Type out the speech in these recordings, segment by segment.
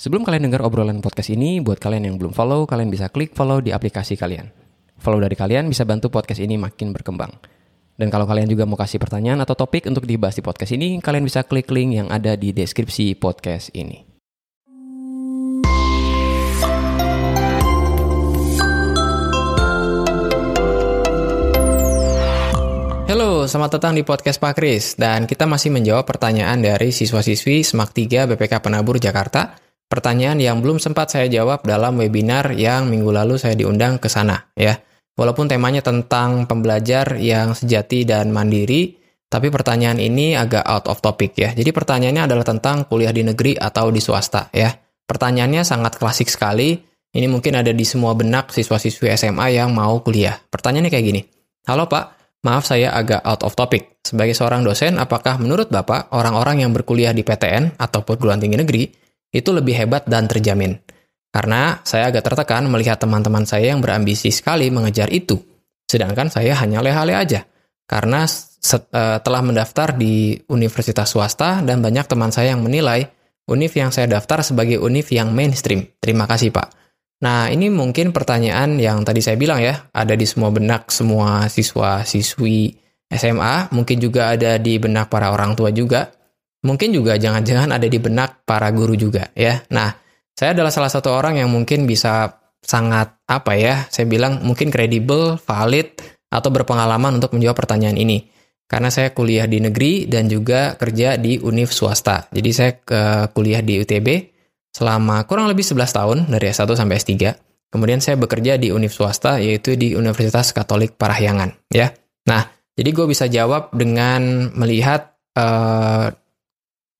Sebelum kalian dengar obrolan podcast ini, buat kalian yang belum follow, kalian bisa klik follow di aplikasi kalian. Follow dari kalian bisa bantu podcast ini makin berkembang. Dan kalau kalian juga mau kasih pertanyaan atau topik untuk dibahas di podcast ini, kalian bisa klik link yang ada di deskripsi podcast ini. Halo, selamat datang di podcast Pak Kris. Dan kita masih menjawab pertanyaan dari siswa-siswi SMAK 3 BPK Penabur Jakarta. Pertanyaan yang belum sempat saya jawab dalam webinar yang minggu lalu saya diundang ke sana. ya. Walaupun temanya tentang pembelajar yang sejati dan mandiri, tapi pertanyaan ini agak out of topic ya. Jadi pertanyaannya adalah tentang kuliah di negeri atau di swasta ya. Pertanyaannya sangat klasik sekali. Ini mungkin ada di semua benak siswa-siswi SMA yang mau kuliah. Pertanyaannya kayak gini. Halo Pak, Maaf saya agak out of topic. Sebagai seorang dosen, apakah menurut Bapak orang-orang yang berkuliah di PTN atau perguruan tinggi negeri itu lebih hebat dan terjamin? Karena saya agak tertekan melihat teman-teman saya yang berambisi sekali mengejar itu. Sedangkan saya hanya leha-leha aja. Karena set, uh, telah mendaftar di universitas swasta dan banyak teman saya yang menilai univ yang saya daftar sebagai univ yang mainstream. Terima kasih Pak. Nah, ini mungkin pertanyaan yang tadi saya bilang ya, ada di semua benak semua siswa-siswi SMA, mungkin juga ada di benak para orang tua juga, mungkin juga jangan-jangan ada di benak para guru juga ya. Nah, saya adalah salah satu orang yang mungkin bisa sangat apa ya, saya bilang mungkin kredibel, valid, atau berpengalaman untuk menjawab pertanyaan ini. Karena saya kuliah di negeri dan juga kerja di univ swasta. Jadi saya ke kuliah di UTB, selama kurang lebih 11 tahun dari S1 sampai S3. Kemudian saya bekerja di univ swasta yaitu di Universitas Katolik Parahyangan ya. Nah, jadi gue bisa jawab dengan melihat uh,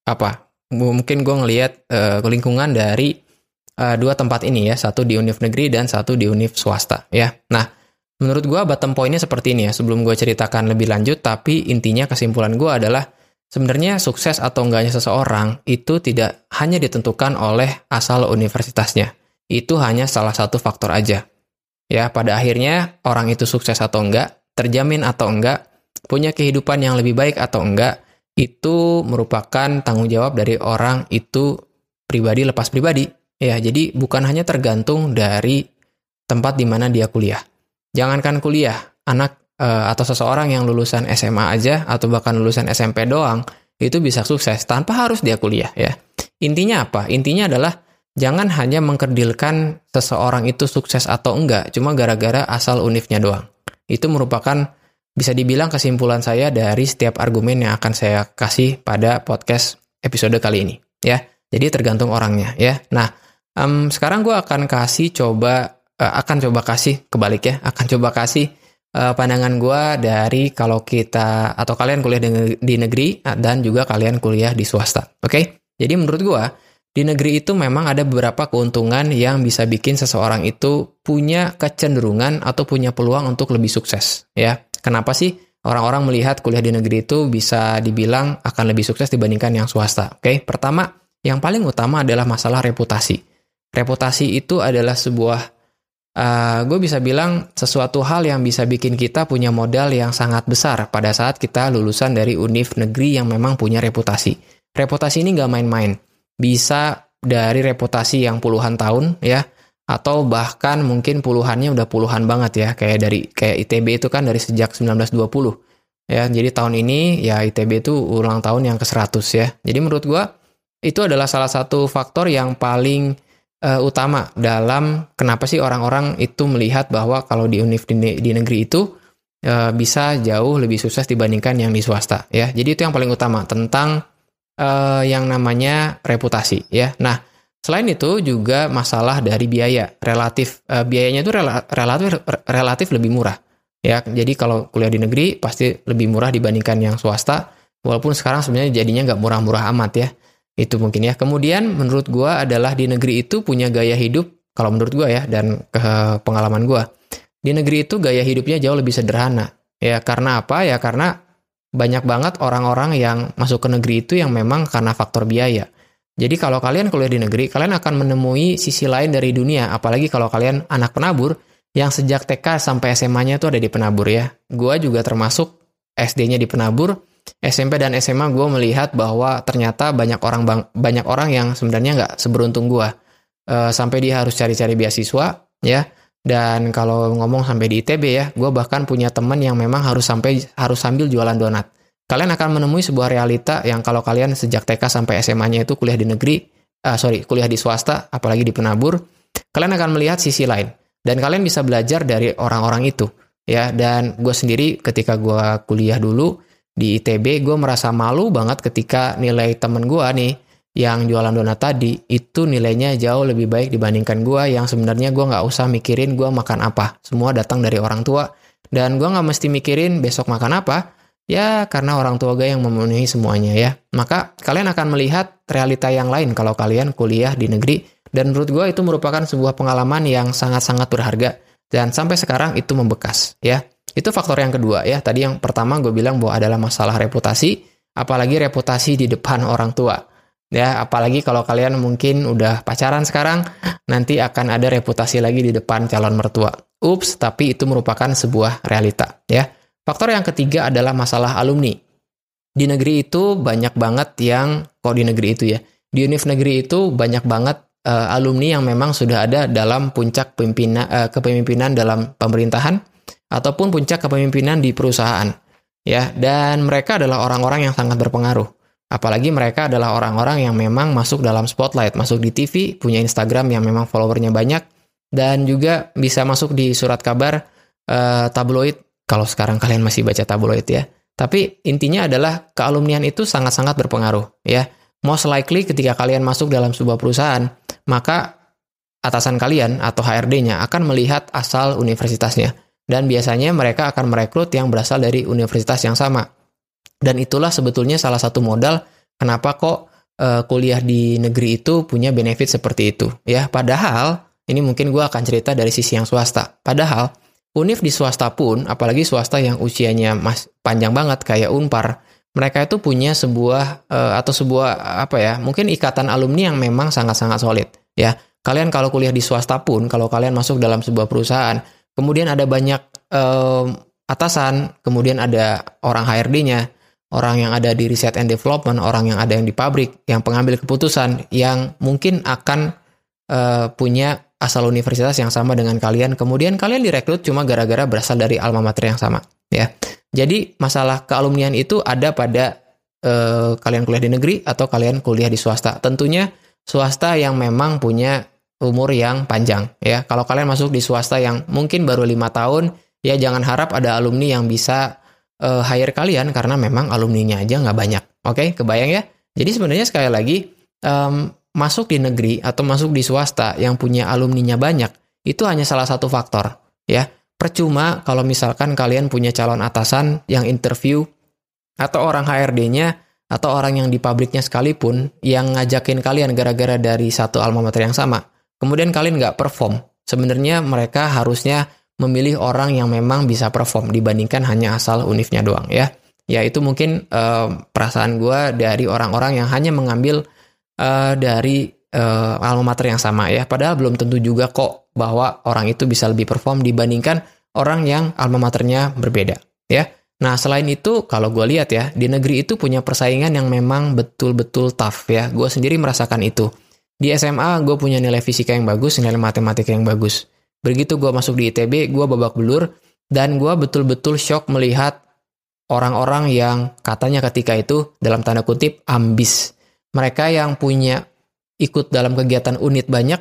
apa? Mungkin gue ngelihat uh, lingkungan dari uh, dua tempat ini ya, satu di univ negeri dan satu di univ swasta ya. Nah, menurut gue bottom pointnya seperti ini ya. Sebelum gue ceritakan lebih lanjut, tapi intinya kesimpulan gue adalah Sebenarnya sukses atau enggaknya seseorang itu tidak hanya ditentukan oleh asal universitasnya. Itu hanya salah satu faktor aja. Ya, pada akhirnya orang itu sukses atau enggak, terjamin atau enggak, punya kehidupan yang lebih baik atau enggak, itu merupakan tanggung jawab dari orang itu pribadi lepas pribadi. Ya, jadi bukan hanya tergantung dari tempat di mana dia kuliah. Jangankan kuliah, anak uh, atau seseorang yang lulusan SMA aja atau bahkan lulusan SMP doang itu bisa sukses tanpa harus dia kuliah ya. Intinya apa? Intinya adalah jangan hanya mengkerdilkan seseorang itu sukses atau enggak cuma gara-gara asal unifnya doang. Itu merupakan bisa dibilang kesimpulan saya dari setiap argumen yang akan saya kasih pada podcast episode kali ini ya. Jadi tergantung orangnya ya. Nah, um, sekarang gue akan kasih coba uh, akan coba kasih kebalik ya, akan coba kasih uh, pandangan gue dari kalau kita atau kalian kuliah di, negeri ah, dan juga kalian kuliah di swasta. Oke, okay? jadi menurut gue di negeri itu memang ada beberapa keuntungan yang bisa bikin seseorang itu punya kecenderungan atau punya peluang untuk lebih sukses. Ya, kenapa sih orang-orang melihat kuliah di negeri itu bisa dibilang akan lebih sukses dibandingkan yang swasta? Oke, okay? pertama yang paling utama adalah masalah reputasi. Reputasi itu adalah sebuah uh, eh, gue bisa bilang sesuatu hal yang bisa bikin kita punya modal yang sangat besar pada saat kita lulusan dari univ negeri yang memang punya reputasi. Reputasi ini nggak main-main. Bisa dari reputasi yang puluhan tahun ya, atau bahkan mungkin puluhannya udah puluhan banget ya, kayak dari kayak ITB itu kan dari sejak 1920 ya. Jadi tahun ini ya ITB itu ulang tahun yang ke-100 ya. Jadi menurut gue itu adalah salah satu faktor yang paling uh, utama dalam kenapa sih orang-orang itu melihat bahwa kalau di univ di, di negeri itu uh, bisa jauh lebih sukses dibandingkan yang di swasta ya. Jadi itu yang paling utama tentang uh, yang namanya reputasi ya. Nah, selain itu juga masalah dari biaya relatif uh, biayanya itu rela, relatif relatif lebih murah ya. Jadi kalau kuliah di negeri pasti lebih murah dibandingkan yang swasta. Walaupun sekarang sebenarnya jadinya nggak murah-murah amat ya. Itu mungkin ya. Kemudian menurut gue adalah di negeri itu punya gaya hidup, kalau menurut gue ya, dan ke pengalaman gue. Di negeri itu gaya hidupnya jauh lebih sederhana. Ya karena apa? Ya karena banyak banget orang-orang yang masuk ke negeri itu yang memang karena faktor biaya. Jadi kalau kalian kuliah di negeri, kalian akan menemui sisi lain dari dunia. Apalagi kalau kalian anak penabur, yang sejak TK sampai SMA-nya itu ada di penabur ya. Gue juga termasuk SD-nya di penabur, SMP dan SMA gue melihat bahwa ternyata banyak orang bang, banyak orang yang sebenarnya nggak seberuntung gue uh, sampai dia harus cari-cari beasiswa ya dan kalau ngomong sampai di ITB ya gue bahkan punya teman yang memang harus sampai harus sambil jualan donat. Kalian akan menemui sebuah realita yang kalau kalian sejak TK sampai SMA-nya itu kuliah di negeri uh, sorry kuliah di swasta apalagi di penabur kalian akan melihat sisi lain. Dan kalian bisa belajar dari orang-orang itu ya. Dan gue sendiri ketika gue kuliah dulu di ITB gue merasa malu banget ketika nilai temen gue nih yang jualan donat tadi itu nilainya jauh lebih baik dibandingkan gue yang sebenarnya gue nggak usah mikirin gue makan apa. Semua datang dari orang tua. Dan gue nggak mesti mikirin besok makan apa. Ya karena orang tua gue yang memenuhi semuanya ya. Maka kalian akan melihat realita yang lain kalau kalian kuliah di negeri. Dan menurut gue itu merupakan sebuah pengalaman yang sangat-sangat berharga. Dan sampai sekarang itu membekas ya. Itu faktor yang kedua ya. Tadi yang pertama gue bilang bahwa adalah masalah reputasi, apalagi reputasi di depan orang tua. Ya, apalagi kalau kalian mungkin udah pacaran sekarang, nanti akan ada reputasi lagi di depan calon mertua. Ups, tapi itu merupakan sebuah realita ya. Faktor yang ketiga adalah masalah alumni. Di negeri itu banyak banget yang kok di negeri itu ya. Di univ negeri itu banyak banget uh, alumni yang memang sudah ada dalam puncak pimpinan uh, kepemimpinan dalam pemerintahan ataupun puncak kepemimpinan di perusahaan ya dan mereka adalah orang-orang yang sangat berpengaruh apalagi mereka adalah orang-orang yang memang masuk dalam spotlight masuk di TV punya Instagram yang memang followernya banyak dan juga bisa masuk di surat kabar uh, tabloid kalau sekarang kalian masih baca tabloid ya tapi intinya adalah kealumnian itu sangat-sangat berpengaruh ya most likely ketika kalian masuk dalam sebuah perusahaan maka atasan kalian atau HRD-nya akan melihat asal universitasnya. Dan biasanya mereka akan merekrut yang berasal dari universitas yang sama. Dan itulah sebetulnya salah satu modal kenapa kok uh, kuliah di negeri itu punya benefit seperti itu. Ya, padahal ini mungkin gue akan cerita dari sisi yang swasta. Padahal univ di swasta pun, apalagi swasta yang usianya mas panjang banget kayak Unpar, mereka itu punya sebuah uh, atau sebuah apa ya, mungkin ikatan alumni yang memang sangat-sangat solid ya. Kalian kalau kuliah di swasta pun, kalau kalian masuk dalam sebuah perusahaan, kemudian ada banyak um, atasan, kemudian ada orang HRD-nya, orang yang ada di research and development, orang yang ada yang di pabrik, yang pengambil keputusan, yang mungkin akan uh, punya asal universitas yang sama dengan kalian, kemudian kalian direkrut cuma gara-gara berasal dari alma mater yang sama, ya. Jadi masalah kealumnian itu ada pada uh, kalian kuliah di negeri atau kalian kuliah di swasta. Tentunya swasta yang memang punya umur yang panjang ya. Kalau kalian masuk di swasta yang mungkin baru lima tahun, ya jangan harap ada alumni yang bisa uh, hire kalian karena memang alumninya aja nggak banyak. Oke, okay? kebayang ya? Jadi sebenarnya sekali lagi um, masuk di negeri atau masuk di swasta yang punya alumninya banyak itu hanya salah satu faktor ya. Percuma kalau misalkan kalian punya calon atasan yang interview atau orang HRD-nya atau orang yang di pabriknya sekalipun yang ngajakin kalian gara-gara dari satu alma mater yang sama, kemudian kalian nggak perform, sebenarnya mereka harusnya memilih orang yang memang bisa perform dibandingkan hanya asal unifnya doang ya. Ya itu mungkin uh, perasaan gue dari orang-orang yang hanya mengambil uh, dari uh, alma mater yang sama ya. Padahal belum tentu juga kok bahwa orang itu bisa lebih perform dibandingkan orang yang alma maternya berbeda ya. Nah, selain itu, kalau gue lihat ya, di negeri itu punya persaingan yang memang betul-betul tough ya. Gue sendiri merasakan itu. Di SMA, gue punya nilai fisika yang bagus, nilai matematika yang bagus. Begitu gue masuk di ITB, gue babak belur, dan gue betul-betul shock melihat orang-orang yang katanya ketika itu, dalam tanda kutip, ambis. Mereka yang punya ikut dalam kegiatan unit banyak,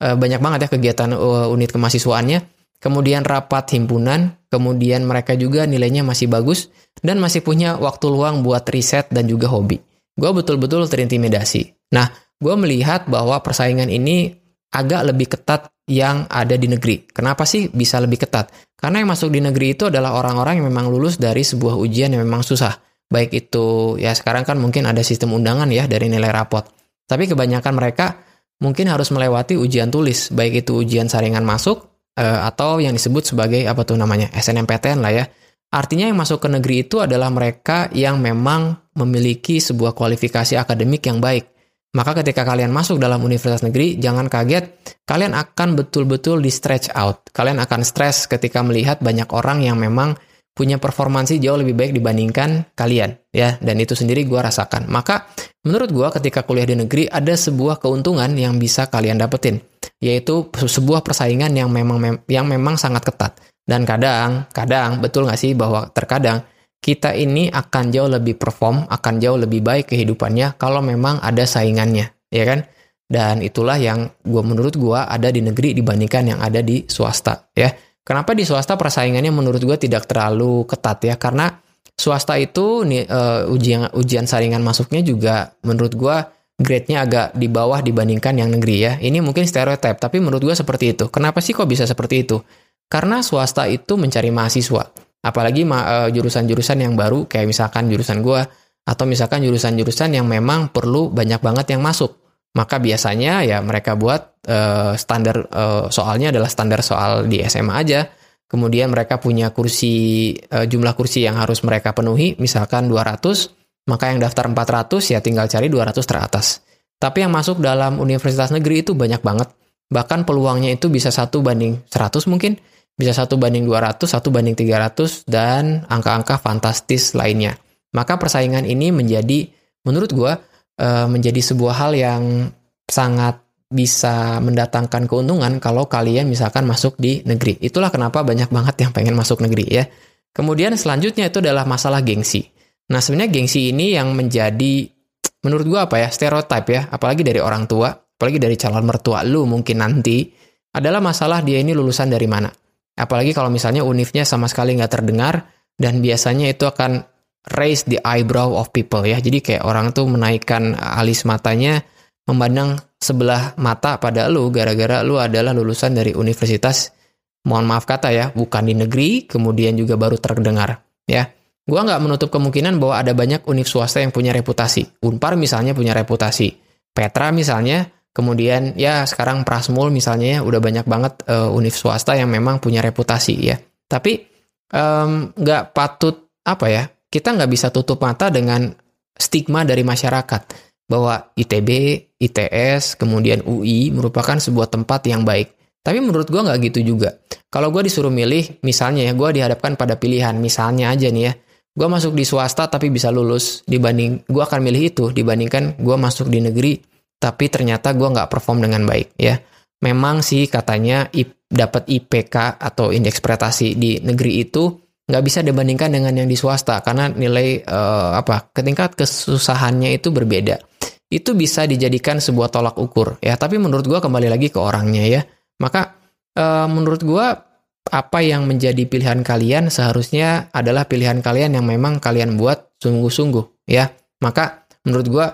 eh, banyak banget ya kegiatan eh, unit kemahasiswaannya, kemudian rapat himpunan, kemudian mereka juga nilainya masih bagus, dan masih punya waktu luang buat riset dan juga hobi. Gue betul-betul terintimidasi. Nah, gue melihat bahwa persaingan ini agak lebih ketat yang ada di negeri. Kenapa sih bisa lebih ketat? Karena yang masuk di negeri itu adalah orang-orang yang memang lulus dari sebuah ujian yang memang susah. Baik itu, ya sekarang kan mungkin ada sistem undangan ya dari nilai rapot. Tapi kebanyakan mereka mungkin harus melewati ujian tulis, baik itu ujian saringan masuk uh, atau yang disebut sebagai apa tuh namanya SNMPTN lah ya. Artinya yang masuk ke negeri itu adalah mereka yang memang memiliki sebuah kualifikasi akademik yang baik. Maka ketika kalian masuk dalam universitas negeri, jangan kaget, kalian akan betul-betul di stretch out. Kalian akan stres ketika melihat banyak orang yang memang punya performansi jauh lebih baik dibandingkan kalian ya. Dan itu sendiri gue rasakan. Maka menurut gue ketika kuliah di negeri ada sebuah keuntungan yang bisa kalian dapetin yaitu sebuah persaingan yang memang yang memang sangat ketat. Dan kadang kadang betul nggak sih bahwa terkadang kita ini akan jauh lebih perform akan jauh lebih baik kehidupannya kalau memang ada saingannya ya kan dan itulah yang gue menurut gue ada di negeri dibandingkan yang ada di swasta ya Kenapa di swasta persaingannya menurut gue tidak terlalu ketat ya? Karena swasta itu uh, ujian ujian saringan masuknya juga menurut gue grade-nya agak di bawah dibandingkan yang negeri ya. Ini mungkin stereotip, tapi menurut gue seperti itu. Kenapa sih kok bisa seperti itu? Karena swasta itu mencari mahasiswa. Apalagi uh, jurusan-jurusan yang baru, kayak misalkan jurusan gue, atau misalkan jurusan-jurusan yang memang perlu banyak banget yang masuk maka biasanya ya mereka buat uh, standar uh, soalnya adalah standar soal di SMA aja. Kemudian mereka punya kursi uh, jumlah kursi yang harus mereka penuhi misalkan 200, maka yang daftar 400 ya tinggal cari 200 teratas. Tapi yang masuk dalam universitas negeri itu banyak banget. Bahkan peluangnya itu bisa satu banding 100 mungkin, bisa satu banding 200, satu banding 300 dan angka-angka fantastis lainnya. Maka persaingan ini menjadi menurut gua uh, menjadi sebuah hal yang sangat bisa mendatangkan keuntungan kalau kalian misalkan masuk di negeri. Itulah kenapa banyak banget yang pengen masuk negeri ya. Kemudian selanjutnya itu adalah masalah gengsi. Nah sebenarnya gengsi ini yang menjadi menurut gua apa ya stereotip ya, apalagi dari orang tua, apalagi dari calon mertua lu mungkin nanti adalah masalah dia ini lulusan dari mana. Apalagi kalau misalnya unifnya sama sekali nggak terdengar dan biasanya itu akan raise the eyebrow of people ya. Jadi kayak orang tuh menaikkan alis matanya memandang sebelah mata pada lu gara-gara lu adalah lulusan dari universitas mohon maaf kata ya, bukan di negeri, kemudian juga baru terdengar ya. Gua nggak menutup kemungkinan bahwa ada banyak univ swasta yang punya reputasi. Unpar misalnya punya reputasi. Petra misalnya, kemudian ya sekarang Prasmul misalnya ya udah banyak banget uh, univ swasta yang memang punya reputasi ya. Tapi nggak um, patut apa ya kita nggak bisa tutup mata dengan stigma dari masyarakat bahwa ITB, ITS, kemudian UI merupakan sebuah tempat yang baik. Tapi menurut gue nggak gitu juga. Kalau gue disuruh milih, misalnya ya, gue dihadapkan pada pilihan, misalnya aja nih ya, gue masuk di swasta tapi bisa lulus, dibanding gue akan milih itu dibandingkan gue masuk di negeri tapi ternyata gue nggak perform dengan baik ya. Memang sih katanya dapat IPK atau indeks prestasi di negeri itu nggak bisa dibandingkan dengan yang di swasta karena nilai uh, apa ketingkat kesusahannya itu berbeda. Itu bisa dijadikan sebuah tolak ukur ya. Tapi menurut gue kembali lagi ke orangnya ya. Maka uh, menurut gue apa yang menjadi pilihan kalian seharusnya adalah pilihan kalian yang memang kalian buat sungguh-sungguh ya. Maka menurut gue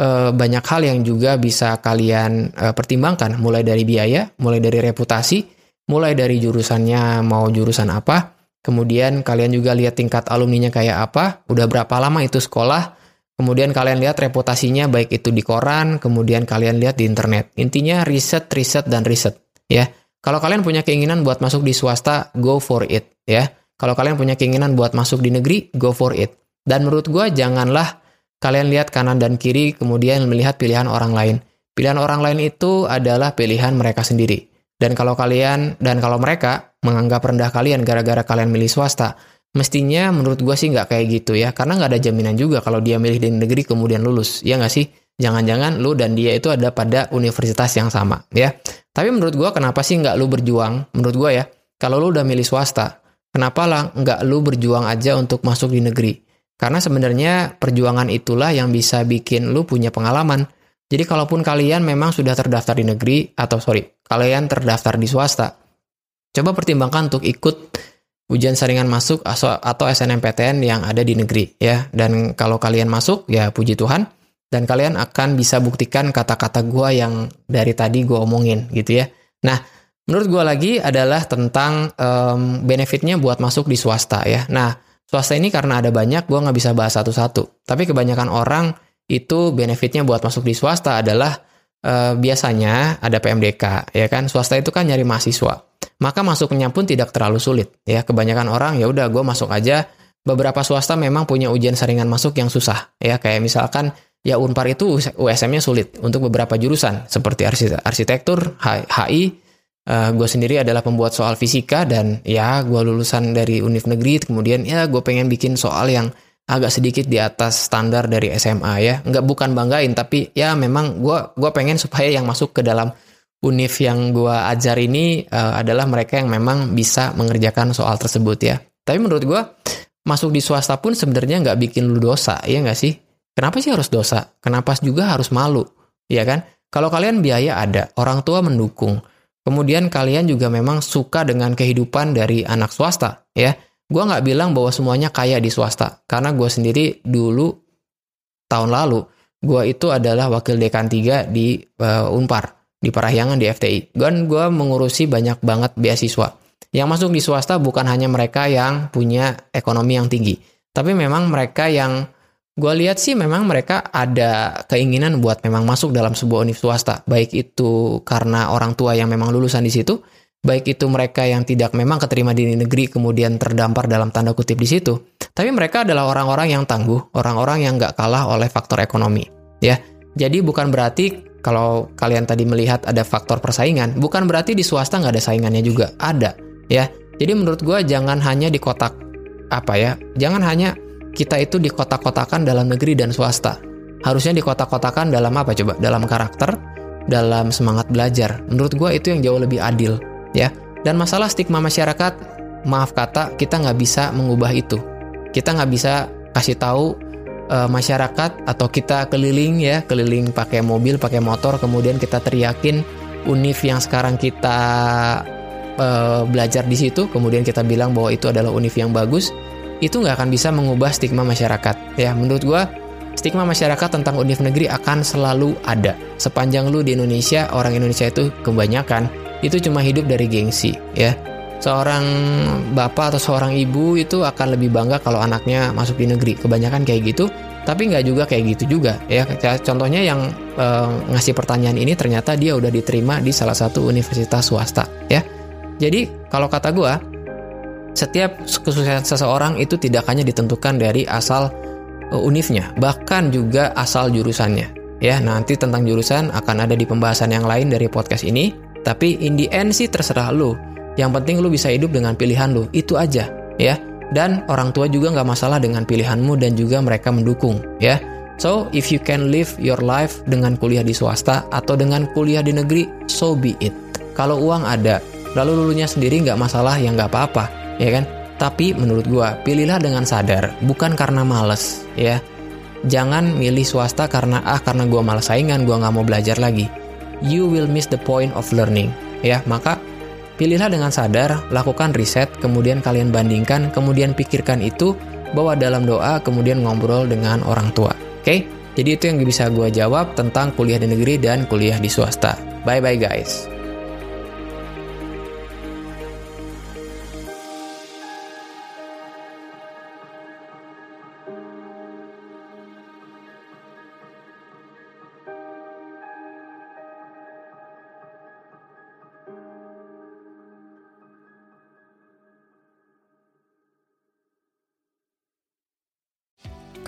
uh, banyak hal yang juga bisa kalian uh, pertimbangkan mulai dari biaya mulai dari reputasi mulai dari jurusannya mau jurusan apa Kemudian kalian juga lihat tingkat alumninya kayak apa, udah berapa lama itu sekolah, kemudian kalian lihat reputasinya baik itu di koran, kemudian kalian lihat di internet. Intinya riset, riset, dan riset. Ya, kalau kalian punya keinginan buat masuk di swasta, go for it. Ya, kalau kalian punya keinginan buat masuk di negeri, go for it. Dan menurut gue janganlah kalian lihat kanan dan kiri kemudian melihat pilihan orang lain. Pilihan orang lain itu adalah pilihan mereka sendiri. Dan kalau kalian dan kalau mereka menganggap rendah kalian gara-gara kalian milih swasta. Mestinya menurut gue sih nggak kayak gitu ya, karena nggak ada jaminan juga kalau dia milih di negeri kemudian lulus, ya nggak sih? Jangan-jangan lu dan dia itu ada pada universitas yang sama, ya. Tapi menurut gue kenapa sih nggak lu berjuang? Menurut gue ya, kalau lu udah milih swasta, kenapa lah nggak lu berjuang aja untuk masuk di negeri? Karena sebenarnya perjuangan itulah yang bisa bikin lu punya pengalaman. Jadi kalaupun kalian memang sudah terdaftar di negeri, atau sorry, kalian terdaftar di swasta, Coba pertimbangkan untuk ikut ujian saringan masuk atau SNMPTN yang ada di negeri ya. Dan kalau kalian masuk ya puji Tuhan dan kalian akan bisa buktikan kata-kata gua yang dari tadi gua omongin gitu ya. Nah, menurut gua lagi adalah tentang um, benefitnya buat masuk di swasta ya. Nah, swasta ini karena ada banyak gua nggak bisa bahas satu-satu. Tapi kebanyakan orang itu benefitnya buat masuk di swasta adalah uh, biasanya ada PMDK ya kan. Swasta itu kan nyari mahasiswa maka masuknya pun tidak terlalu sulit ya kebanyakan orang ya udah gue masuk aja beberapa swasta memang punya ujian saringan masuk yang susah ya kayak misalkan ya Unpar itu USM-nya sulit untuk beberapa jurusan seperti arsitektur, HI, Uh, gue sendiri adalah pembuat soal fisika dan ya gue lulusan dari univ negeri kemudian ya gue pengen bikin soal yang agak sedikit di atas standar dari SMA ya. Nggak bukan banggain tapi ya memang gue gua pengen supaya yang masuk ke dalam univ yang gue ajar ini uh, adalah mereka yang memang bisa mengerjakan soal tersebut ya. Tapi menurut gue masuk di swasta pun sebenarnya nggak bikin lu dosa ya nggak sih? Kenapa sih harus dosa? Kenapa juga harus malu? Ya kan? Kalau kalian biaya ada orang tua mendukung Kemudian kalian juga memang suka dengan kehidupan dari anak swasta, ya. Gue nggak bilang bahwa semuanya kaya di swasta, karena gue sendiri dulu tahun lalu gue itu adalah wakil dekan 3 di uh, Unpar di Parahyangan di FTI. Dan gue mengurusi banyak banget beasiswa. Yang masuk di swasta bukan hanya mereka yang punya ekonomi yang tinggi, tapi memang mereka yang gue lihat sih memang mereka ada keinginan buat memang masuk dalam sebuah univ swasta, baik itu karena orang tua yang memang lulusan di situ, baik itu mereka yang tidak memang keterima di negeri kemudian terdampar dalam tanda kutip di situ. Tapi mereka adalah orang-orang yang tangguh, orang-orang yang nggak kalah oleh faktor ekonomi. Ya, jadi bukan berarti kalau kalian tadi melihat ada faktor persaingan, bukan berarti di swasta nggak ada saingannya juga, ada. Ya, jadi menurut gue jangan hanya di kotak apa ya, jangan hanya kita itu dikotak-kotakan dalam negeri dan swasta. Harusnya dikotak-kotakan dalam apa coba? Dalam karakter, dalam semangat belajar. Menurut gue itu yang jauh lebih adil, ya. Dan masalah stigma masyarakat, maaf kata, kita nggak bisa mengubah itu. Kita nggak bisa kasih tahu uh, masyarakat atau kita keliling ya, keliling pakai mobil, pakai motor, kemudian kita teriakin univ yang sekarang kita uh, belajar di situ, kemudian kita bilang bahwa itu adalah univ yang bagus itu nggak akan bisa mengubah stigma masyarakat. Ya, menurut gue stigma masyarakat tentang univ negeri akan selalu ada. Sepanjang lu di Indonesia, orang Indonesia itu kebanyakan itu cuma hidup dari gengsi, ya. Seorang bapak atau seorang ibu itu akan lebih bangga kalau anaknya masuk di negeri. Kebanyakan kayak gitu, tapi nggak juga kayak gitu juga, ya. Contohnya yang e, ngasih pertanyaan ini ternyata dia udah diterima di salah satu universitas swasta, ya. Jadi kalau kata gue, setiap kesuksesan seseorang itu tidak hanya ditentukan dari asal uh, univnya, bahkan juga asal jurusannya. Ya, nanti tentang jurusan akan ada di pembahasan yang lain dari podcast ini. Tapi in the end sih terserah lu. Yang penting lu bisa hidup dengan pilihan lu. Itu aja, ya. Dan orang tua juga nggak masalah dengan pilihanmu dan juga mereka mendukung, ya. So, if you can live your life dengan kuliah di swasta atau dengan kuliah di negeri, so be it. Kalau uang ada, lalu lulunya sendiri nggak masalah, ya nggak apa-apa ya kan? Tapi menurut gua, pilihlah dengan sadar, bukan karena males, ya. Jangan milih swasta karena ah karena gua malas saingan, gua nggak mau belajar lagi. You will miss the point of learning, ya. Maka pilihlah dengan sadar, lakukan riset, kemudian kalian bandingkan, kemudian pikirkan itu, bawa dalam doa, kemudian ngobrol dengan orang tua. Oke? Okay? Jadi itu yang bisa gue jawab tentang kuliah di negeri dan kuliah di swasta. Bye-bye guys.